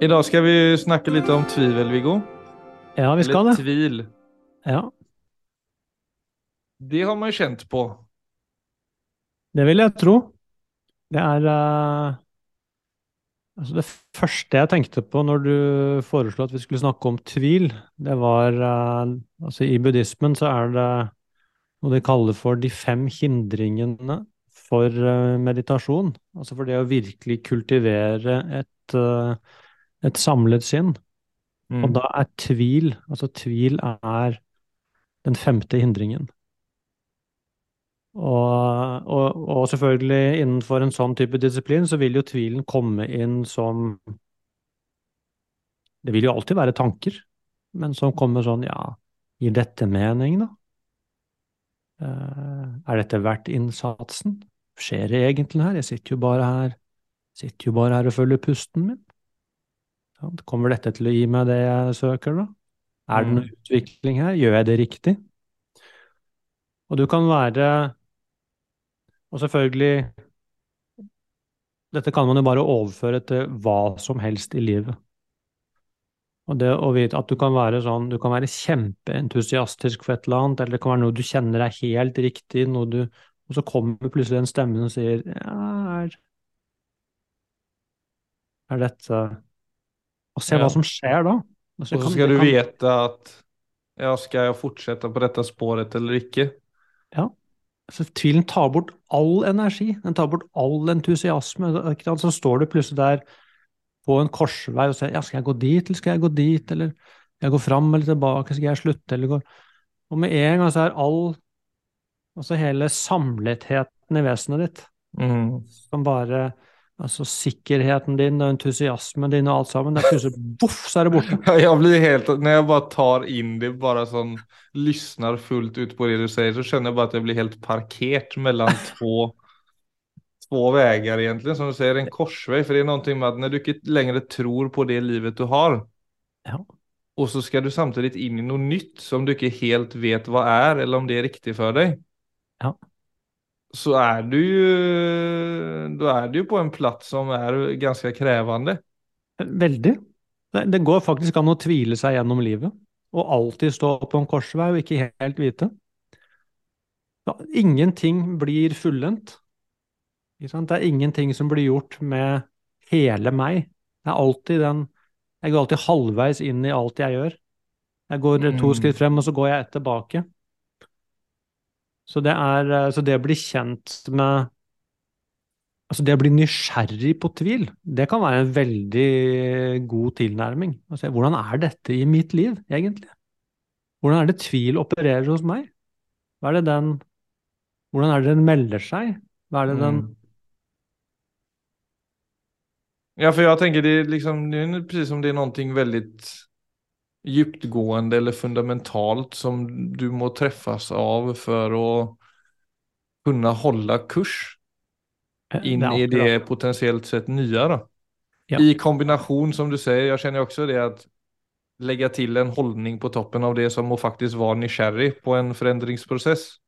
Idag ska vi snacka lite om tvivel, Viggo. Ja, vi skal Eller det. tvil. Ja, Det har man ju känt på. det vil jeg tro. Det er uh, altså Det første jeg tenkte på når du foreslo at vi skulle snakke om tvil, det var uh, Altså, i buddhismen så er det noe de kaller for de fem hindringene for uh, meditasjon. Altså for det å virkelig kultivere et, eh, et samlet sinn. Og Mm. da er tvil Altså tvil er den femte hindringen. Og, og, og selvfølgelig innenfor en sånn type disiplin så vil jo tvilen komme inn som Det vil jo alltid være tanker, men som kommer sånn Ja, gir dette mening, da? Eh, er dette verdt innsatsen? Skjer det egentlig her? Jeg sitter jo bare her Sitter jo bare her og følger pusten min. Kommer dette til å gi meg det jeg søker, da? Er det noe utvikling her? Gjør jeg det riktig? Og du kan være Og selvfølgelig Dette kan man jo bare overføre til hva som helst i livet. Og det å vite at du kan være sånn Du kan være kjempeentusiastisk for et eller annet, eller det kan være noe du kjenner er helt riktig, noe du Og så kommer plutselig en stemme og sier Ja, er Er dette Og se Ja. hva som skjer da. Altså, Och så kan- du kan- at att ja, skal jeg fortsette på dette spåret eller ikke? Ja. Så tvilen tar bort all energi. Den tar bort all entusiasme. Så står du plutselig der på en korsvei og sier ja, skal jeg gå dit, eller skal jeg gå dit, eller skal jeg gå fram eller tilbake, skal jeg slutte, eller gå Og med en gang så er all Altså hele samletheten i vesenet ditt, Mm. som bare Altså sikkerheten din og entusiasmen din og alt sammen, det er plutselig voff, så er det borte. Jeg blir helt, Når jeg bare tar inn det, bare sånn lyssnar fullt ut på det du sier, så kjenner jeg bare at jeg blir helt parkert mellom två, två vägar egentligen. Som du säger, en korsvei. For det er noe med at når du ikke lenger tror på det livet du har, Ja. og så skal du samtidig inn i noe nytt som du ikke helt vet hva er, eller om det er riktig for deg, Ja. Så er du jo Da er du på en plass som er ganske krevende. Veldig. Det, det går faktisk an å tvile seg gjennom livet, og alltid stå på en korsvei og ikke helt vite. Ingenting blir fullendt. Det er ingenting som blir gjort med hele meg. Det er alltid den Jeg går alltid halvveis inn i alt jeg gjør. Jeg går to Mm. skritt frem, og så går jeg ett tilbake. Så det er eh, Så det å bli kjent med Altså det å bli nysgjerrig på tvil, det kan være en veldig god tilnærming. Altså, hvordan er dette i mitt liv, egentlig? Hvordan er det tvil opererer hos meg? Hva er det den Hvordan er det den melder seg? Hva er det den Mm. Ja, for jeg tenker det liksom, det är precis som det är någonting väldigt djupgående eller fundamentalt som du må träffas av for å kunne holde kurs in det er i det potensielt potentiellt sett då. Ja. I kombination som du sier, jeg kjenner også det at legge til en hållning på toppen av det som må faktisk være nysgjerrig på en forandringsprosess,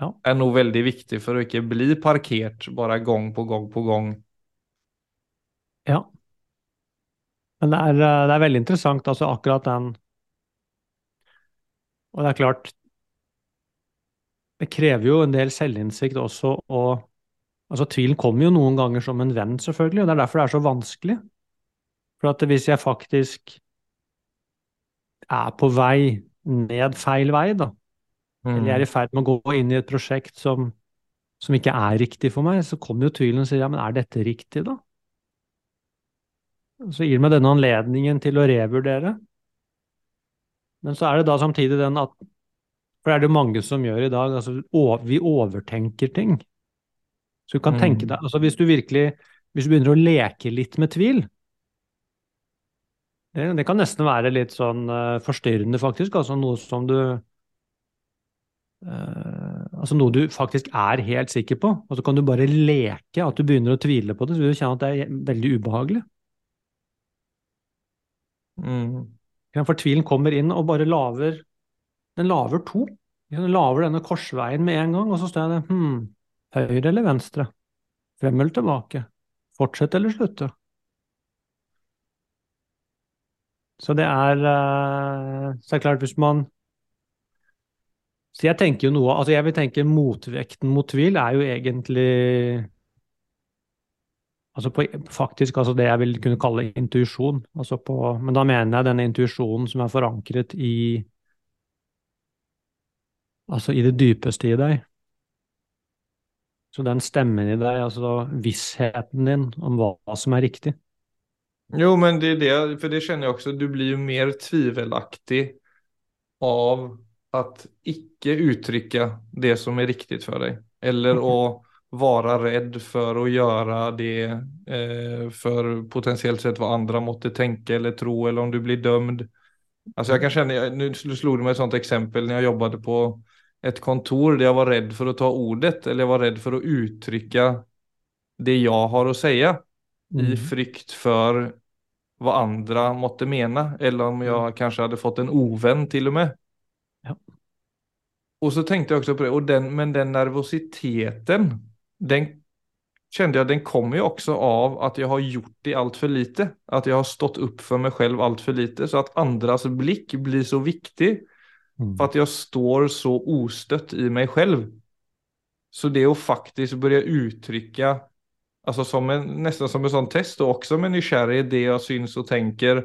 Ja. er nog veldig viktig for å ikke bli parkert bare gang på gang på gang. Ja. Men det er, eh, det er veldig interessant, altså akkurat den Og det er klart Det krever jo en del selvinnsikt også å Altså, tvilen kommer jo noen ganger som en venn, selvfølgelig, og det er derfor det er så vanskelig. For at hvis jeg faktisk er på vei ned feil vei, da, eller jeg er i ferd med å gå inn i et prosjekt som, som ikke er riktig for meg, så kommer jo tvilen og sier ja, men er dette riktig, da? Så gir det meg denne anledningen til å revurdere. Men så er det da samtidig den at For det er det mange som gjør i dag. altså Vi overtenker ting. Så du kan Mm. tenke deg altså Hvis du virkelig Hvis du begynner å leke litt med tvil det, det kan nesten være litt sånn uh, forstyrrende, faktisk. Altså noe som du uh, Altså noe du faktisk er helt sikker på, og så kan du bare leke at du begynner å tvile på det, så vil du kjenne at det er veldig ubehagelig. Mm. Fortvilen For tvilen kommer inn og bare laver Den laver to. Den laver denne korsveien med en gang, og så står jeg der hm, høyre eller venstre? Frem eller tilbake? Fortsette eller slutte? Så det er eh, Så det er klart, hvis man Så jeg tenker jo noe Altså, jeg vil tenke motvekten mot tvil er jo egentlig Altså på, faktisk altså det jeg vil kunne kalle intuisjon. Altså men da mener jeg denne intuisjonen som er forankret i Altså i det dypeste i deg. Så den stemmen i deg, altså vissheten din om hva som er riktig. Jo, men det er det, for det kjenner jeg også, du blir jo mer tvivelaktig av at ikke uttrykke det som er riktig for deg. Eller å være redd for å gjøre det eh, for potensielt sett hva andre måtte tenke eller tro, eller om du blir dømt. Alltså jeg kan kjenne, Nu slo det meg et sånt eksempel når jeg jobbet på et kontor der jeg var redd for å ta ordet, eller jeg var redd for å uttrykke det jeg har å si, mm. i frykt for hva andre måtte mene, eller om jeg mm. kanskje hadde fått en ovenn til og med. Ja. Og så tenkte jeg også på det, den, men den nervositeten, den kände jag den kommer jo også av at jeg har gjort det allt för lite. At jeg har stått opp for meg selv allt för lite. Så at andras blikk blir så viktig Mm. At jeg står så ostøtt i meg selv. Så det å faktisk begynne uttrykke altså som en, nesten som en sånn test, og også med nysgjerrighet det jeg syns og tenker,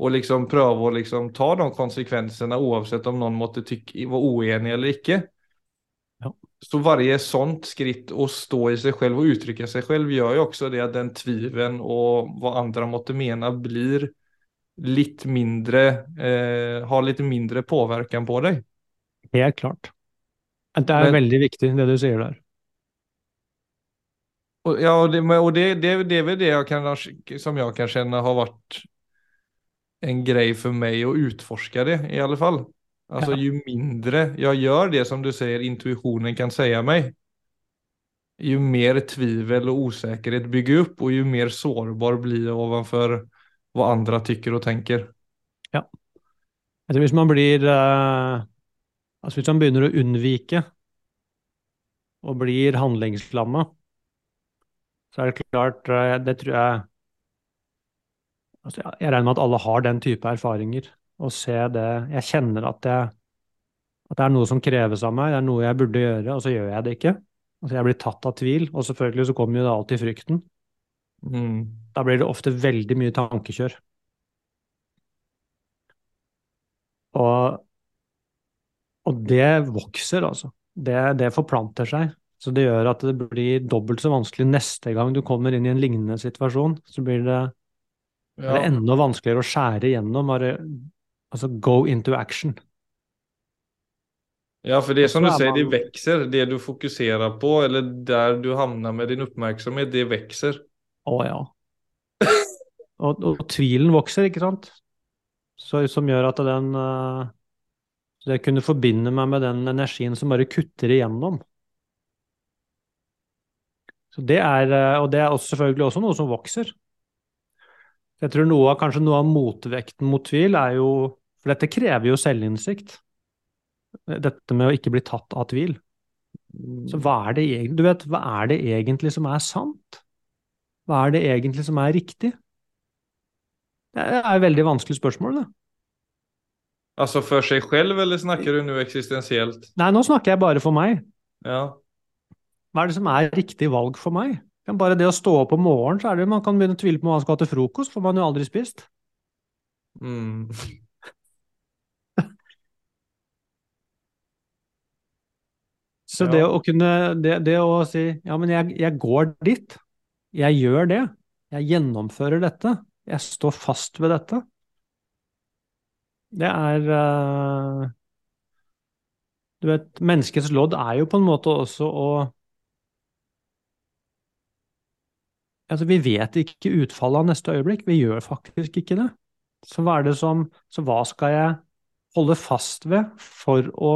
og liksom prøve å liksom ta de konsekvensene, uansett om noen måtte tykke, være uenig eller ikke. Så varje sånt skritt å stå i seg selv og uttrykke seg selv gjør jo også det at den tvilen og hva andre måtte mene, blir litt mindre eh, Har litt mindre påvirkning på deg. Helt klart. Det er Men, veldig viktig, det du sier der. Og, ja, og, det, og det, det, det, er vel det jeg kan, som jeg kan kjenne har vært en greie for meg å utforske det, i alle fall. Altså, ja. Jo mindre jeg gjør det som du sier, intuitionen kan säga meg, jo mer tvivel og osäkerhet bygger opp, og jo mer sårbar blir jag ovanför hva andre tykker og tenker. Ja. Tror hvis man blir uh, Altså hvis man begynner å unnvike og blir handlingslamma, så er det klart uh, Det tror jeg altså Jeg regner med at alle har den type erfaringer. Og se det Jeg kjenner at, jeg, at det er noe som kreves av meg, det er noe jeg burde gjøre, og så gjør jeg det ikke. Altså Jeg blir tatt av tvil, og selvfølgelig så kommer jo det alltid frykten. Mm. Da blir det ofte veldig mye tankekjør. Og, og det vokser, altså. Det, det, forplanter seg. Så det gjør at det blir dobbelt så vanskelig neste gang du kommer inn i en lignende situasjon. Så blir det, ja. det enda vanskeligere å skjære igjennom. Altså go into action. Ja, for det som du sier, det vokser. Det du fokuserer på, eller der du havner med din oppmerksomhet, det vokser. Å ja. Og, og, tvilen vokser, ikke sant? Så, som gjør at den uh, Det kunne forbinde meg med den energien som bare kutter igjennom. Så det er, uh, og det er også, selvfølgelig også noe som vokser. Jeg tror noe, av, kanskje noe av motvekten mot tvil er jo For dette krever jo selvinnsikt. Dette med å ikke bli tatt av tvil. Så hva er det egentlig, du vet, hva er det egentlig som er sant? Hva er det egentlig som er riktig? Det er et veldig vanskelig spørsmål, det. Altså for seg selv, eller snakker du nå eksistensielt? Nei, nå snakker jeg bare for meg. Ja. Hva er det som er riktig valg for meg? Bare det å stå opp om morgenen, så er det man kan begynne å tvile på hva man skal ha til frokost, for man har jo aldri spist. Mm. så ja. det å kunne det, det, å si ja, men jeg, jeg går dit, jeg gjør det, jeg gjennomfører dette, jeg står fast ved dette. Det er uh, Du vet, menneskets lodd er jo på en måte også å Altså, vi vet ikke utfallet av neste øyeblikk. Vi gjør faktisk ikke det. Så hva det som Så hva skal jeg holde fast ved for å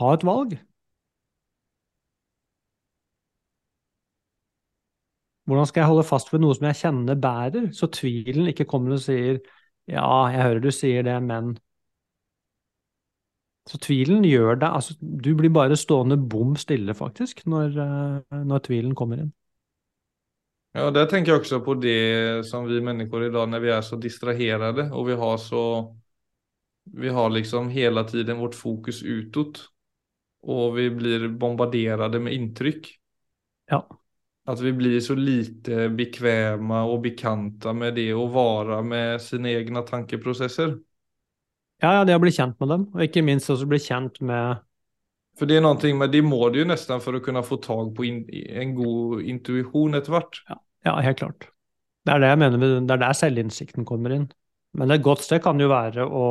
ha et valg? Hvordan skal jeg holde fast ved noe som jeg kjenner bærer, så tvilen ikke kommer og sier ja, jeg hører du sier det, men Så tvilen gjør deg Altså, du blir bare stående bom stille, faktisk, når, eh, når tvilen kommer inn. Ja, der tenker jeg også på det som vi mennesker i dag, når vi er så distraherte, og vi har så vi har liksom hele tiden vårt fokus utåt og vi blir bombardert med inntrykk. Ja. Att vi blir så lite bekväma och bekanta med det å være med sine egne tankeprosesser. Ja, ja, det å bli kjent med dem, og ikke minst også bli kjent med For det er noe med, det må du jo nesten for å kunne få tag på in, en god intuisjon etter hvert. ja, ja, helt klart. Det er det jeg mener med, det er der selvinnsikten kommer inn. Men et godt sted kan jo være å,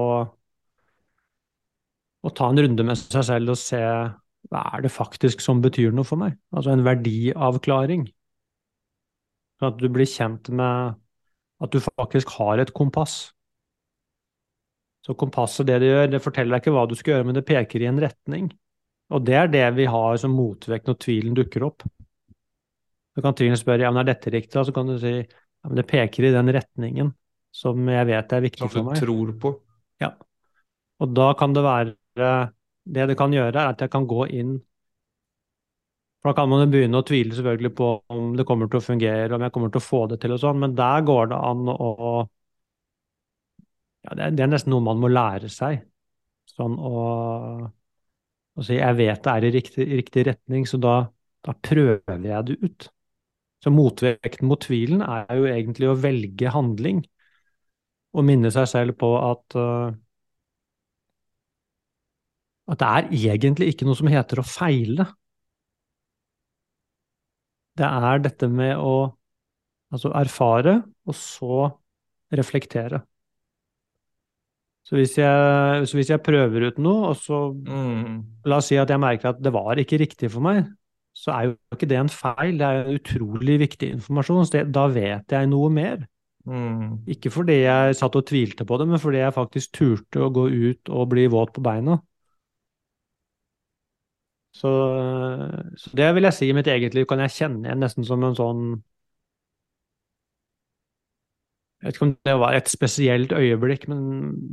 å ta en runde med seg selv og se hva er det faktisk som betyr noe for meg? Altså en verdiavklaring. Sånn at du blir kjent med at du faktisk har et kompass. Så kompasset, det det gjør, det forteller deg ikke hva du skal gjøre, men det peker i en retning. Og det er det vi har som motvekt når tvilen dukker opp. Så kan tvilen spørre ja, men er dette riktig, og så kan du si ja, men det peker i den retningen som jeg vet er viktig for Som for du tror på. Ja. Og da kan det være Det det kan gjøre, er at jeg kan gå inn For da kan man jo begynne å tvile selvfølgelig på om det kommer til å fungere, om jeg kommer til å få det til og sånn, men der går det an å Ja, det er, nesten noe man må lære seg. Sånn å, å si jeg vet det er i riktig, riktig retning, så da, da prøver jeg det ut. Så motvekten mot tvilen er jo egentlig å velge handling og minne seg selv på at uh, at det er egentlig ikke noe som heter å feile. Det er dette med å altså erfare, og så reflektere. Så hvis jeg, så hvis jeg prøver ut noe, og så Mm. la oss si at jeg merker at det var ikke riktig for meg, så er jo ikke det en feil, det er jo utrolig viktig informasjon. Så det, da vet jeg noe mer. Mm. Ikke fordi jeg satt og tvilte på det, men fordi jeg faktisk turte å gå ut og bli våt på beina. Så, så det vil jeg si i mitt eget liv kan jeg kjenne igjen nesten som en sånn Jeg vet ikke om det var et spesielt øyeblikk, men,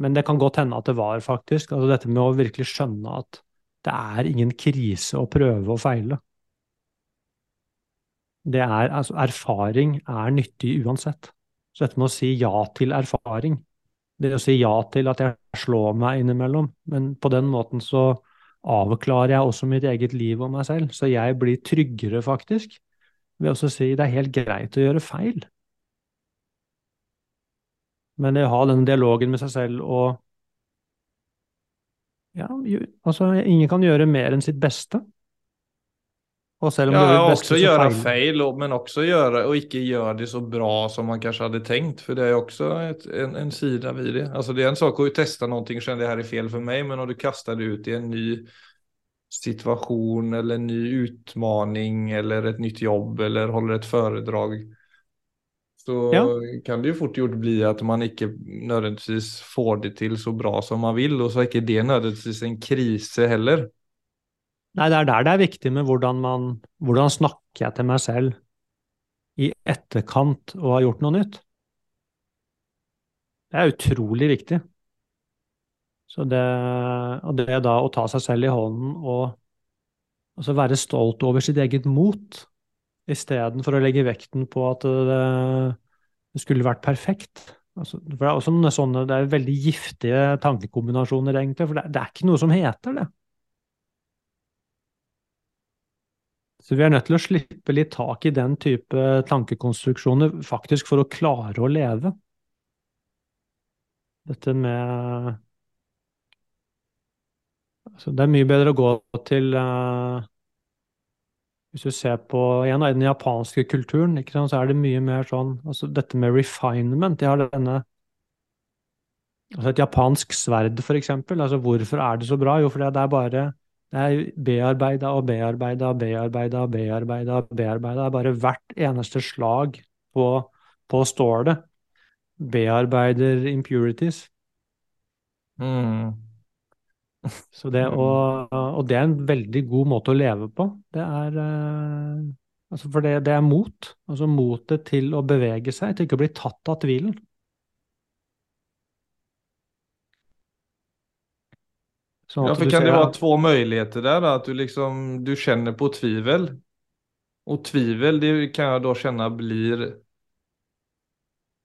men det kan godt hende at det var, faktisk. Altså dette med å virkelig skjønne at det er ingen krise å prøve og feile. Det er, altså Erfaring er nyttig uansett. Så dette med å si ja til erfaring, det å si ja til at jeg slår meg innimellom, men på den måten så avklarer jeg også mitt eget liv og meg selv, så jeg blir tryggere, faktisk, ved også å si det er helt greit å gjøre feil. Men det å ha den dialogen med seg selv og Ja, altså, ingen kan gjøre mer enn sitt beste. Og selv om Ja, det också beste, så göra feil, men også gjøre, og ikke gjøre det så bra som man kanskje hadde tenkt. For det er også et, en, en sida ved det. Altså, det er en sak å testa noe og kjenne det her er fel for meg, Men når du kastar det ut i en ny situation eller en ny utmaning eller et nytt jobb eller håller et foredrag, Så Ja. kan det jo fort gjort bli at man ikke nødvendigvis får det til så bra som man vil. Og så er ikke det nødvendigvis en krise heller. Nei, det er der det er viktig med hvordan man Hvordan snakker jeg til meg selv i etterkant og har gjort noe nytt? Det er utrolig viktig. Så det, og det da å ta seg selv i hånden og altså være stolt over sitt eget mot, istedenfor å legge vekten på at det, det skulle vært perfekt. Altså, for det er også sånne, det er veldig giftige tankekombinasjoner, egentlig, for det, det er ikke noe som heter det. Så vi er nødt til å slippe litt tak i den type tankekonstruksjoner, faktisk for å klare å leve. Dette med altså Det er mye bedre å gå til uh, Hvis du ser på igjen, den japanske kulturen, sant, så er det mye mer sånn altså Dette med refinement. De har denne altså Et japansk sverd, for eksempel. Altså, hvorfor er det så bra? Jo, fordi det er bare det er bearbeida og bearbeida og bearbeida og bearbeida. og bearbeida. Bare hvert eneste slag på, på stålet bearbeider impurities. Mm. Så det å, og det er en veldig god måte å leve på. Det er eh, altså For det, det er mot. Altså motet til å bevege seg, til ikke å bli tatt av tvilen. Sånn Ja, för kan det vara två möjligheter där? Att du liksom, du känner på tvivel. Och tvivel, det kan jag då känna blir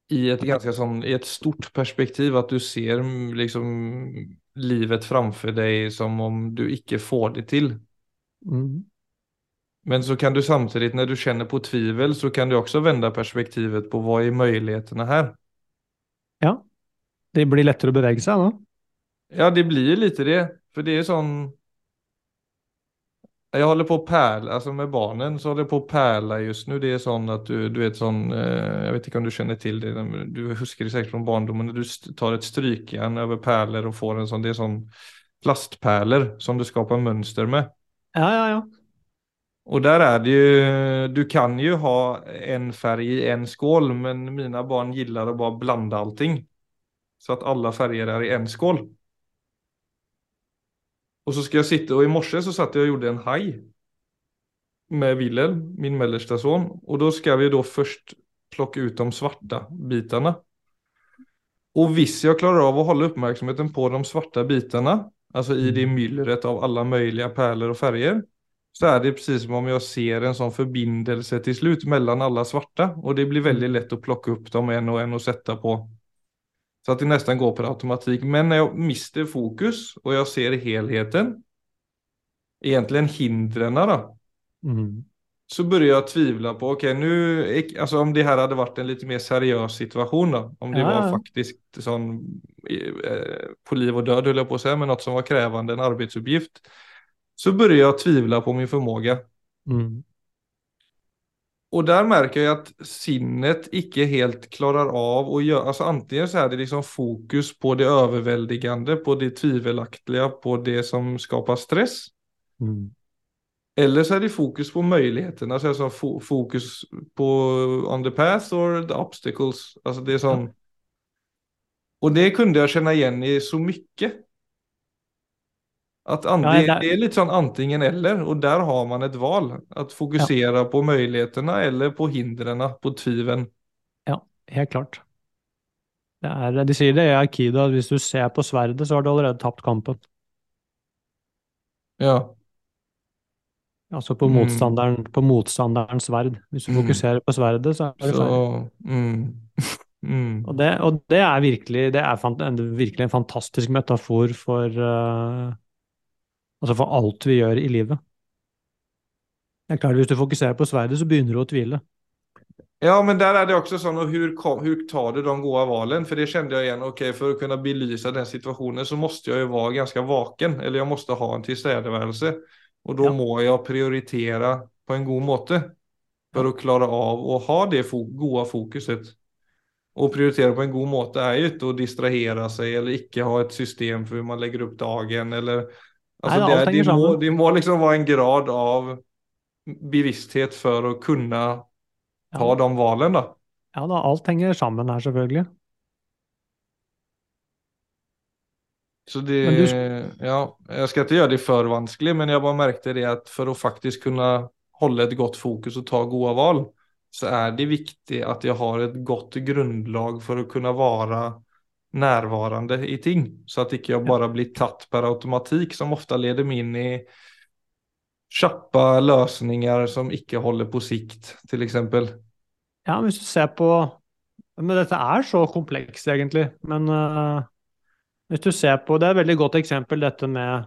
i ett ganska som, i ett stort perspektiv att du ser mm, liksom livet framför dig som om du icke får det till. Mm. Men så kan du samtidigt när du känner på tvivel så kan du också vända perspektivet på vad är möjligheterna här. Ja. Det blir lettere å bevege seg da. Ja, det blir lite det. För det är sån... Jag håller på att pärla, alltså med barnen så håller jag på att pärla just nu. Det är sån att du, du vet sån, eh, jag vet inte om du känner till det, du husker det säkert från barndomen när du tar ett strykjärn över pärlor och får en sån, det är sån plastpärlor som du skapar mönster med. Ja, ja, ja. Och där är det ju, du kan ju ha en färg i en skål, men mina barn gillar att bara blanda allting. Så att alla färger är i en skål. Och så skal jeg sitte, og i morse så satt jeg og gjorde en haj. Med Wilhelm, min mellerste son. Og da skal vi da først plukke ut de svarta bitene. Og hvis jeg klarer av å holde oppmerksomheten på de svarta bitene, altså i det myllret av alle mulige perler og farger, så er det akkurat som om jeg ser en sånn forbindelse til slut mellom alle svarta. Og det blir veldig lett å plukke opp dem en og en og sette på. Så att det nästan går per automatik. Men när jag mister fokus och jag ser helheten, egentligen hindren då, Mm. så börjar jag tvivla på, okej nu, alltså om det här hade varit en lite mer seriös situation då, om det Ja, var faktisk faktiskt sån eh, på liv och död höll jag på att säga, men något som var krävande, en arbetsuppgift, så börjar jag tvivla på min förmåga. Mm. Och där märker jag att sinnet ikke helt klarar av att göra, alltså antingen så är det liksom fokus på det överväldigande, på det tvivelaktiga, på det som skapar stress. Mm. Eller så är det fokus på möjligheterna, alltså alltså fokus på on the path or the obstacles. Alltså det är Mm. Och det kunde jag känna igen i så mycket. Att an- Ja, det, er det sånn antingen eller og der har man ett val. fokusere ja. på mulighetene eller på hindrene, på tvilen. Ja, helt klart. Det er, de sier det i Aikido at hvis du ser på sverdet, så har du allerede tapt kampen. Ja, Altså på, Mm. motstanderen, på motstanderens sverd. Hvis du Mm. fokuserer på sverdet, så er det så... Mm. Mm. Og det, og det er virkelig, det er fant, en, virkelig en fantastisk metafor for, eh, altså for alt vi gjør i livet. Det er klart, Hvis du fokuserer på sverdet, så begynner du å tvile. Ja, men der er det også sånn og Hvordan tar du de gode valgene? For det kjente jeg igjen. ok, For å kunne belyse den situasjonen, så måtte jeg jo være ganske vaken, eller jeg måtte ha en tilstedeværelse. Og da Ja. må jeg prioritere på en god måte For å klare av å ha det fo goda fokuset. Å prioritere på en god måte er jo ikke å distrahere seg eller ikke ha et system for hvordan man legger opp dagen eller Alltså Nei, det, är, må, de, må liksom være en grad av bevissthet for å kunne ta Ja, de valgene. ja da, alt henger sammen her, selvfølgelig. Så det, du ja, jeg skal ikke gjøre det for vanskelig, men jeg bare merket det at for å faktisk kunne holde et godt fokus og ta gode val så er det viktig at jeg har et godt grunnlag for å kunne vara närvarande i ting. Så at ikke jeg bare blir tatt per automatikk, som ofte leder meg inn i kjappe løsninger som ikke holder på sikt, f.eks. exempel. Ja, hvis du ser på Men dette er så komplekst, egentlig. Men uh, hvis du ser på Det er et veldig godt eksempel, dette med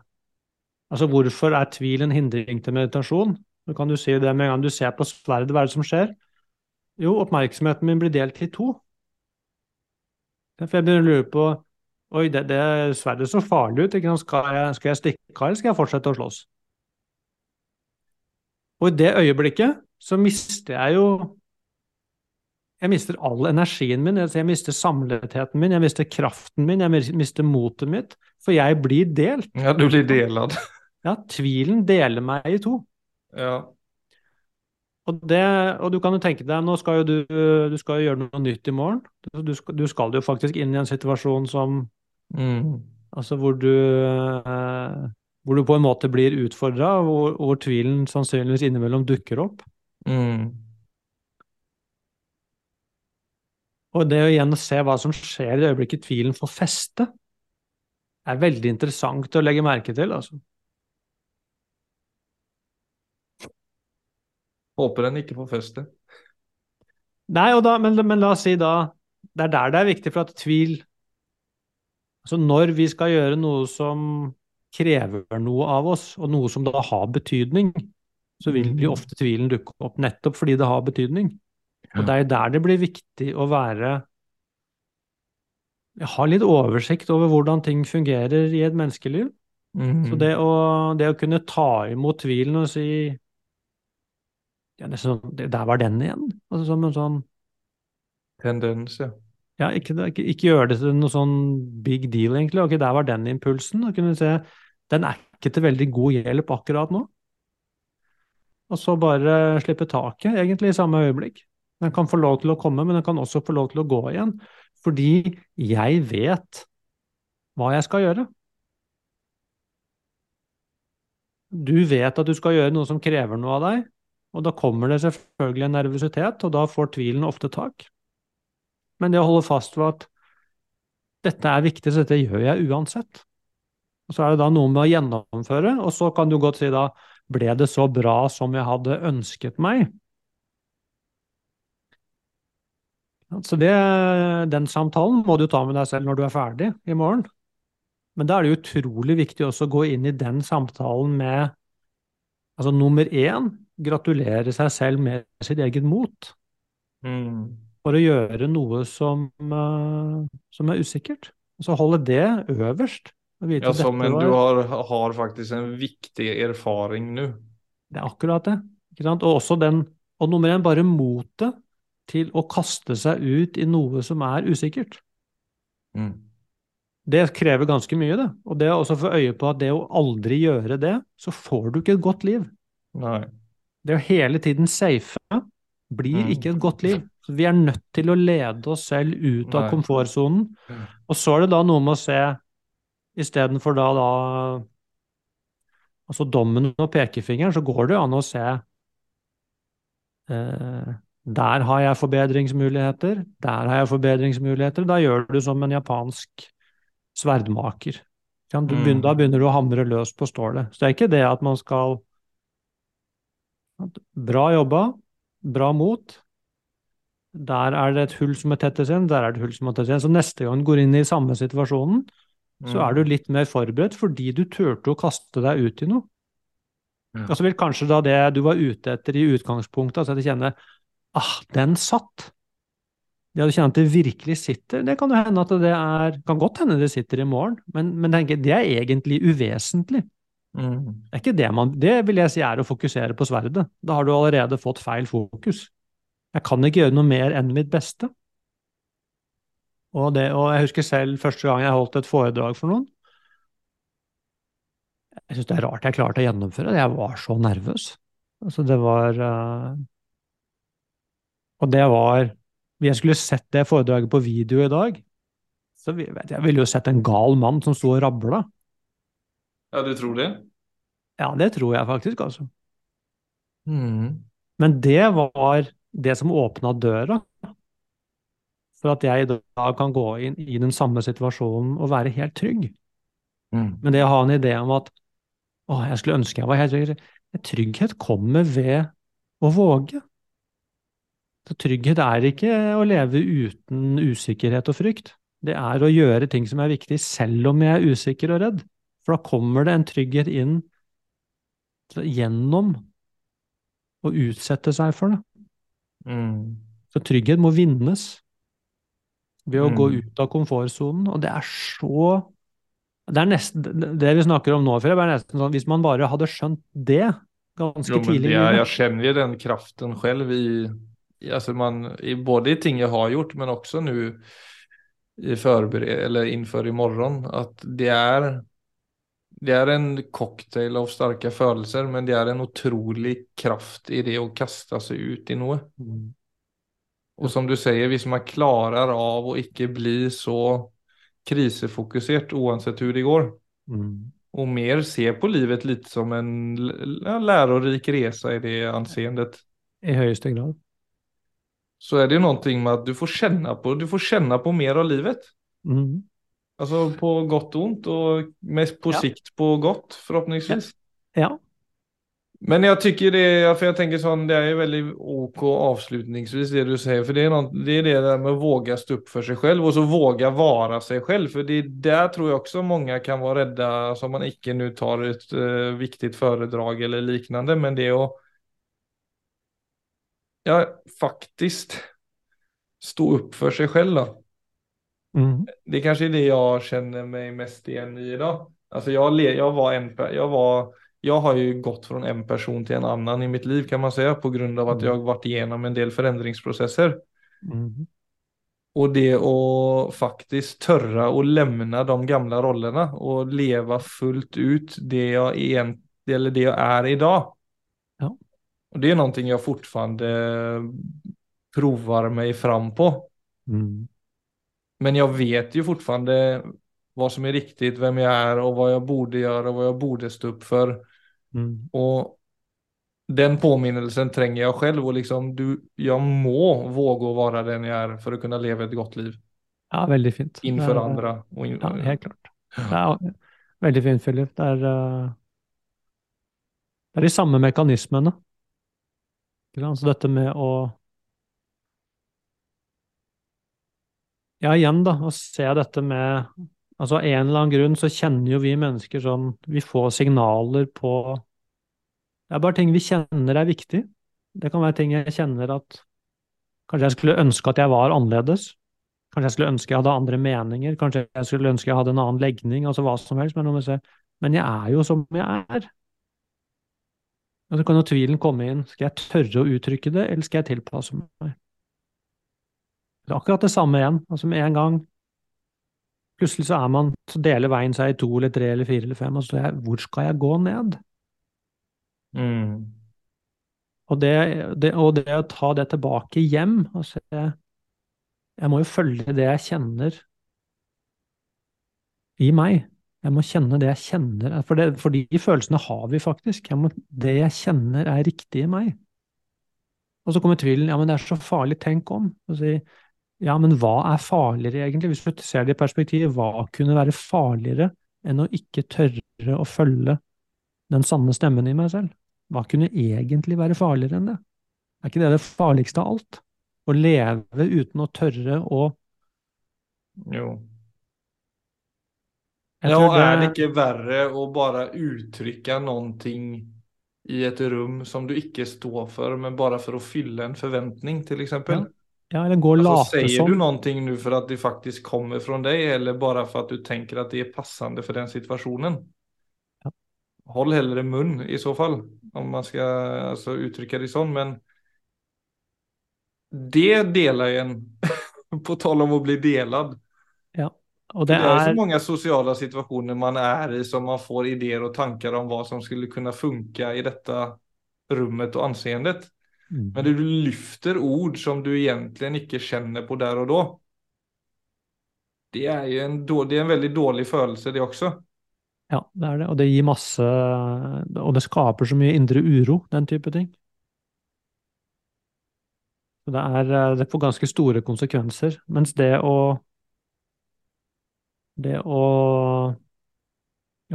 Altså, hvorfor er tvil en hindring til meditasjon? Så kan du si det med en gang du ser på sverdet, hva er det som skjer? Jo, oppmerksomheten min blir delt i to. For jeg begynner å lure på Oi, det, det sverdet så farlig ut. Skal, jeg, skal jeg stikke av, eller skal jeg fortsette å slåss? Og i det øyeblikket så mister jeg jo Jeg mister all energien min, jeg mister samletheten min, jeg mister kraften min, jeg mister motet mitt, for jeg blir delt. Ja, du blir delad. Ja, tvilen deler meg i to. Ja. Og, det, og du kan jo tenke deg, nå skal jo du, du skal jo gjøre noe nytt i morgen. Du skal, du skal jo faktisk inn i en situasjon som Mm. Altså hvor du eh, Hvor du på en måte blir utfordra, hvor, hvor tvilen sannsynligvis innimellom dukker opp. Mm. Og det å igjen se hva som skjer i det øyeblikket tvilen får feste, er veldig interessant å legge merke til. Altså. Håper en ikke får feste. Nei, og da, men, men la oss si da Det er der det er viktig for at tvil Altså når vi skal gjøre noe som krever noe av oss, og noe som da har betydning, så vil jo ofte tvilen dukke opp nettopp fordi det har betydning. Og det er der det blir viktig å være Ha litt oversikt over hvordan ting fungerer i et menneskeliv. Mm. Så det å, det å kunne ta imot tvilen og si ja, det sånn, Der var den igjen. Altså som en sånn Tendens, ja. Ja, ikke, ikke, ikke gjøre det til noe sånn big deal, egentlig. Ok, der var den impulsen. Og kunne se Den er ikke til veldig god hjelp akkurat nå. Og så bare slippe taket, egentlig, i samme øyeblikk. Den kan få lov til å komme, men den kan også få lov til å gå igjen. Fordi jeg vet hva jeg skal gjøre. Du vet at du skal gjøre noe som krever noe av deg, og da kommer det selvfølgelig en nervøsitet, og da får tvilen ofte tak. Men det å holde fast ved at dette er viktig, så dette gjør jeg uansett. Og så er det da noe med å gjennomføre, og så kan du godt si da ble det så bra som jeg hadde ønsket meg? Så det, den samtalen må du ta med deg selv når du er ferdig i morgen. Men da er det utrolig viktig også å gå inn i den samtalen med altså nummer én gratulere seg selv med sitt eget mot. Mm. For å gjøre noe som, uh, som er usikkert. Så holde det øverst. Ja, så, men var, du har, har, faktisk en viktig erfaring nå. Det er akkurat det. Og også den, og nummer én, bare motet til å kaste seg ut i noe som er usikkert. Mm. Det krever ganske mye, det. Og det å også få øye på at det å aldri gjøre det, så får du ikke et godt liv. Nei. Det å hele tiden safe blir mm. ikke et godt liv. Vi er nødt til å lede oss selv ut av komfortsonen. Mm. Og så er det da noe med å se Istedenfor da, da Altså dommen og pekefingeren, så går det jo an å se eh, Der har jeg forbedringsmuligheter, der har jeg forbedringsmuligheter. Da gjør du som en japansk sverdmaker. Da begynner du å hamre løs på stålet. Så det er ikke det at man skal Bra jobba, bra mot. Der er det et hull som er tettes igjen, der er det et hull som er tettes igjen. Så neste gang du går inn i samme situasjonen, så er du mm. litt mer forberedt fordi du turte å kaste deg ut i noe. Ja. Og så vil kanskje da det du var ute etter i utgangspunktet, altså at du kjenner ah, den satt. Det at du kjenner at det virkelig sitter, det kan jo hende at det er Kan godt hende det sitter i morgen, men, men det er egentlig uvesentlig. Mm. Det er ikke det man Det vil jeg si er å fokusere på sverdet. Da har du allerede fått feil fokus. Jeg kan ikke gjøre noe mer enn mitt beste. Og, det, og jeg husker selv første gang jeg holdt et foredrag for noen. Jeg syns det er rart jeg klarte å gjennomføre det. Jeg var så nervøs. Altså, det var uh... Og det var Hvis Jeg skulle sett det foredraget på video i dag. Så jeg, jeg ville jo sett en gal mann som sto og rabla. Ja, du tror det? Ja, det tror jeg faktisk, altså. Mm. Men det var det som åpna døra for at jeg i dag kan gå inn i den samme situasjonen og være helt trygg. Mm. Men det å ha en idé om at å, jeg skulle ønske jeg var helt trygg Trygghet kommer ved å våge. Så trygghet er ikke å leve uten usikkerhet og frykt. Det er å gjøre ting som er viktig, selv om jeg er usikker og redd. For da kommer det en trygghet inn gjennom å utsette seg for det. Mm. Så trygghet må vinnes ved å mm. gå ut av komfortsonen. Og det er så Det er nesten det vi snakker om nå, Fred, er nesten sånn hvis man bare hadde skjønt det ganske jo, tidlig ja, Jeg kjenner jo den kraften selv i, i, altså man, i, både i ting jeg har gjort, men også nå eller innenfor i morgen, at det er det er en cocktail av sterke følelser, men det er en utrolig kraft i det å kaste seg ut i noe. Mm. Og som du sier, hvis man klarer av å ikke bli så krisefokusert uansett hvordan det går, mm. og mer se på livet litt som en lærerik reise i det anseendet. I høyeste grad. Så er det noe med at du får kjenne på, du får kjenne på mer av livet. Mm. Altså på godt og vondt, og mest på ja. sikt på godt, forhåpentligvis. Ja. Men jeg tycker det, for jeg tenker sånn, det er jo veldig OK avslutningsvis det du sier. For det er, noe, det er det der med å våga stå opp for seg selv, og så våga være seg selv. For det der tror jeg også mange kan være redde, som man ikke nu tar et uh, viktig foredrag eller liknande, men det å ja, faktisk stå opp for seg selv, då. Mm. Det kanske är det jag känner mig mest igen i idag. Alltså jag, jag var en, jag var jag har ju gått från en person till en annan i mitt liv kan man säga på grund av att mm. jag varit igenom en del förändringsprocesser. Mm. Och det att faktiskt törra och lämna de gamla rollerna och leva fullt ut det jag, egent, eller det jag är idag. Ja. Och det är någonting jag fortfarande provar mig fram på. Mm. Men jag vet ju fortfarande vad som är riktigt, vem jag är och vad jag borde göra och vad jag borde stå upp för. Mm. Och den påminnelsen trenger jeg selv. Og liksom du, jeg må å være den jeg er for å kunne leve et godt liv. Ja, veldig fint. Innenfor ja, andra. Och in, ja, helt klart. Ja, veldig fint, Philip. Det er, uh, det er de samme mekanismene. Så dette med å Ja, igjen, da, å se dette med Altså, av en eller annen grunn så kjenner jo vi mennesker sånn Vi får signaler på Det er bare ting vi kjenner er viktig. Det kan være ting jeg kjenner at Kanskje jeg skulle ønske at jeg var annerledes. Kanskje jeg skulle ønske jeg hadde andre meninger. Kanskje jeg skulle ønske jeg hadde en annen legning. Altså hva som helst. Men, men jeg er jo som jeg er. Og så kan jo tvilen komme inn. Skal jeg tørre å uttrykke det, eller skal jeg tilpasse meg? Det er akkurat det samme igjen. Altså med en gang Plutselig så er man, så deler veien seg i to eller tre eller fire eller fem, og så er jeg Hvor skal jeg gå ned? Mm. Og, det, det, og, det, å ta det tilbake hjem og jeg, jeg må jo følge det jeg kjenner i meg. Jeg må kjenne det jeg kjenner, for, det, for de følelsene har vi faktisk. Må, det jeg kjenner, er riktig i meg. Og så kommer tvilen. Ja, men det er så farlig. Tenk om. Og si, ja, men hva er farligere, egentlig? Hvis du ser det i perspektiv, hva kunne være farligere enn å ikke tørre å følge den sanne stemmen i meg selv? Hva kunne egentlig være farligere enn det? Er ikke det det farligste av alt? Å leve uten å tørre å Jo. Ja, og det... er det ikke verre å bare uttrykke noe i et rom som du ikke står for, men bare for å fylle en forventning, til eksempel? Ja. Ja, eller gå og late som. Säger som. du noe for at att det faktisk kommer fra deg, eller bare for at du tenker at det er passende for den situasjonen? Ja. Håll heller munn, i så fall, om man skal altså, uttrykke det sånn. Men det deler en, på tal om å bli delad. Ja. Det, det är... är så mange sociala situasjoner man er i som man får ideer og tanker om hva som skulle kunne funke i dette rummet og anseendet. Mm. Men du lyfter ord som du egentlig ikke kjenner på der og da. Det er jo en, det er en veldig dårlig følelse, det også. Ja, det er det. Og det gir masse Og det skaper så mye indre uro, den type ting. Det, er, det får ganske store konsekvenser. Mens det å Det å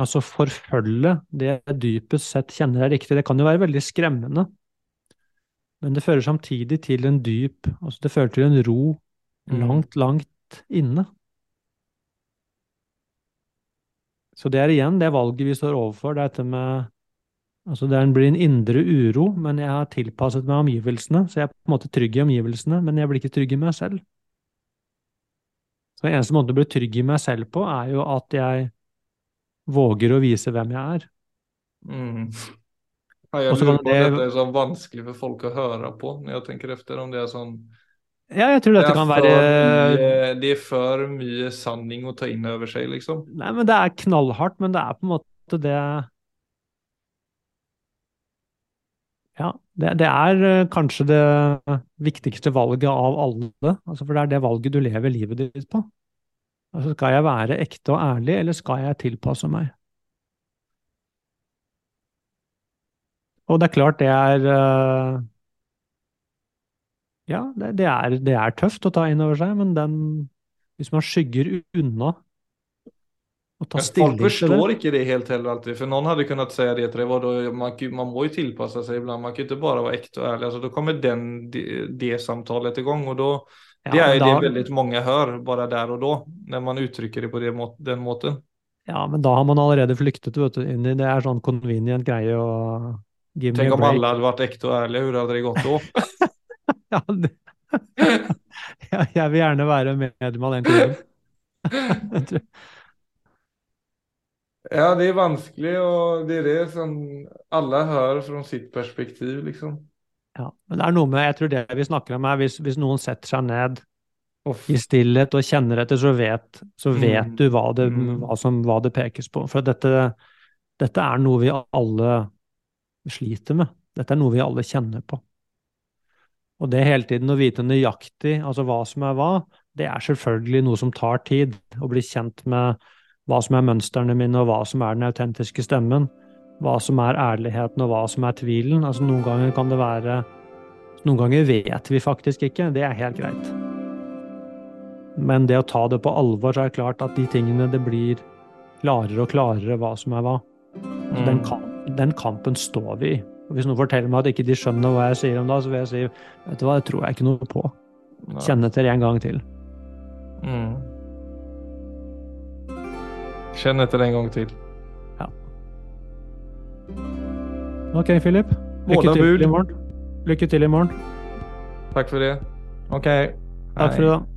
altså forfølge det jeg dypest sett kjenner er riktig, det kan jo være veldig skremmende. Men det fører samtidig til en dyp altså Det fører til en ro mm. langt, langt inne. Så det er igjen det valget vi står overfor. Det er dette med Altså det blir en indre uro, men jeg har tilpasset meg omgivelsene. Så jeg er på en måte trygg i omgivelsene, men jeg blir ikke trygg i meg selv. Så eneste måten å bli trygg i meg selv på, er jo at jeg våger å vise hvem jeg er. Mm. Ja, jeg lurer på det... dette er sånn vanskelig for folk å høre på, når jeg tenker efter om det er sånn ja, jeg tror dette det kan være mye, Det er for mye sanning å ta inn over seg, liksom. Nei, men det er knallhardt, men det er på en måte det Ja, det, det er eh, kanskje det viktigste valget av alle. Altså, for det er det valget du lever livet ditt på. Altså, skal jeg være ekte og ærlig, eller skal jeg tilpasse meg? Og det er klart det er uh, Ja, det, det, er, det, er, tøft å ta inn over seg, men den Hvis man skygger unna å ta stilling til det. Folk forstår ikke det helt heller alltid. For noen hadde kunnet si det til deg. "Vadå, Man, man må jo tilpasse seg iblant. Man kan ikke bare være ekte og ærlig. Altså, da kommer den, det, det samtalet i gang. Og da, det er jo da- det veldig mange hører bare der og da. Når man uttrykker det på det, den måten. Ja, men da har man allerede flyktet vet du, inn i det er sånn convenient greie å give a om break. alle hadde vært ekte og ærlige. Hvordan hadde det gått da? Ja, det, ja, jeg vil gjerne være medlem av den klubben. Ja, det er vanskelig, og det er det som alle hører fra sitt perspektiv, liksom. Ja, men det er noe med, jeg tror det vi snakker om er, hvis, hvis noen setter seg ned Off. i stillhet og kjenner etter, så vet, så vet Mm. du hva det, Mm. hva, som, hva det pekes på. For dette, dette er noe vi alle sliter med. Dette er noe vi alle kjenner på. Og det hele tiden å vite nøyaktig altså hva som er hva, det er selvfølgelig noe som tar tid. Å bli kjent med hva som er mønstrene mine, og hva som er den autentiske stemmen. Hva som er ærligheten, og hva som er tvilen. Altså Noen ganger kan det være Noen ganger vet vi faktisk ikke. Det er helt greit. Men det å ta det på alvor, så er det klart at de tingene det blir klarere og klarere hva som er hva. Så den, Mm. Den kampen står vi i. Og Hvis noen forteller meg at ikke de skjønner hva jeg sier om det, så vil jeg si vet du hva, det tror jeg ikke noe på. Kjenn etter en gang til. Mm. Kjenn etter en gang til. Ok, Philip. Lykke til i morgen. Lykke til i morgen. Takk for det. Ok. Takk for i dag.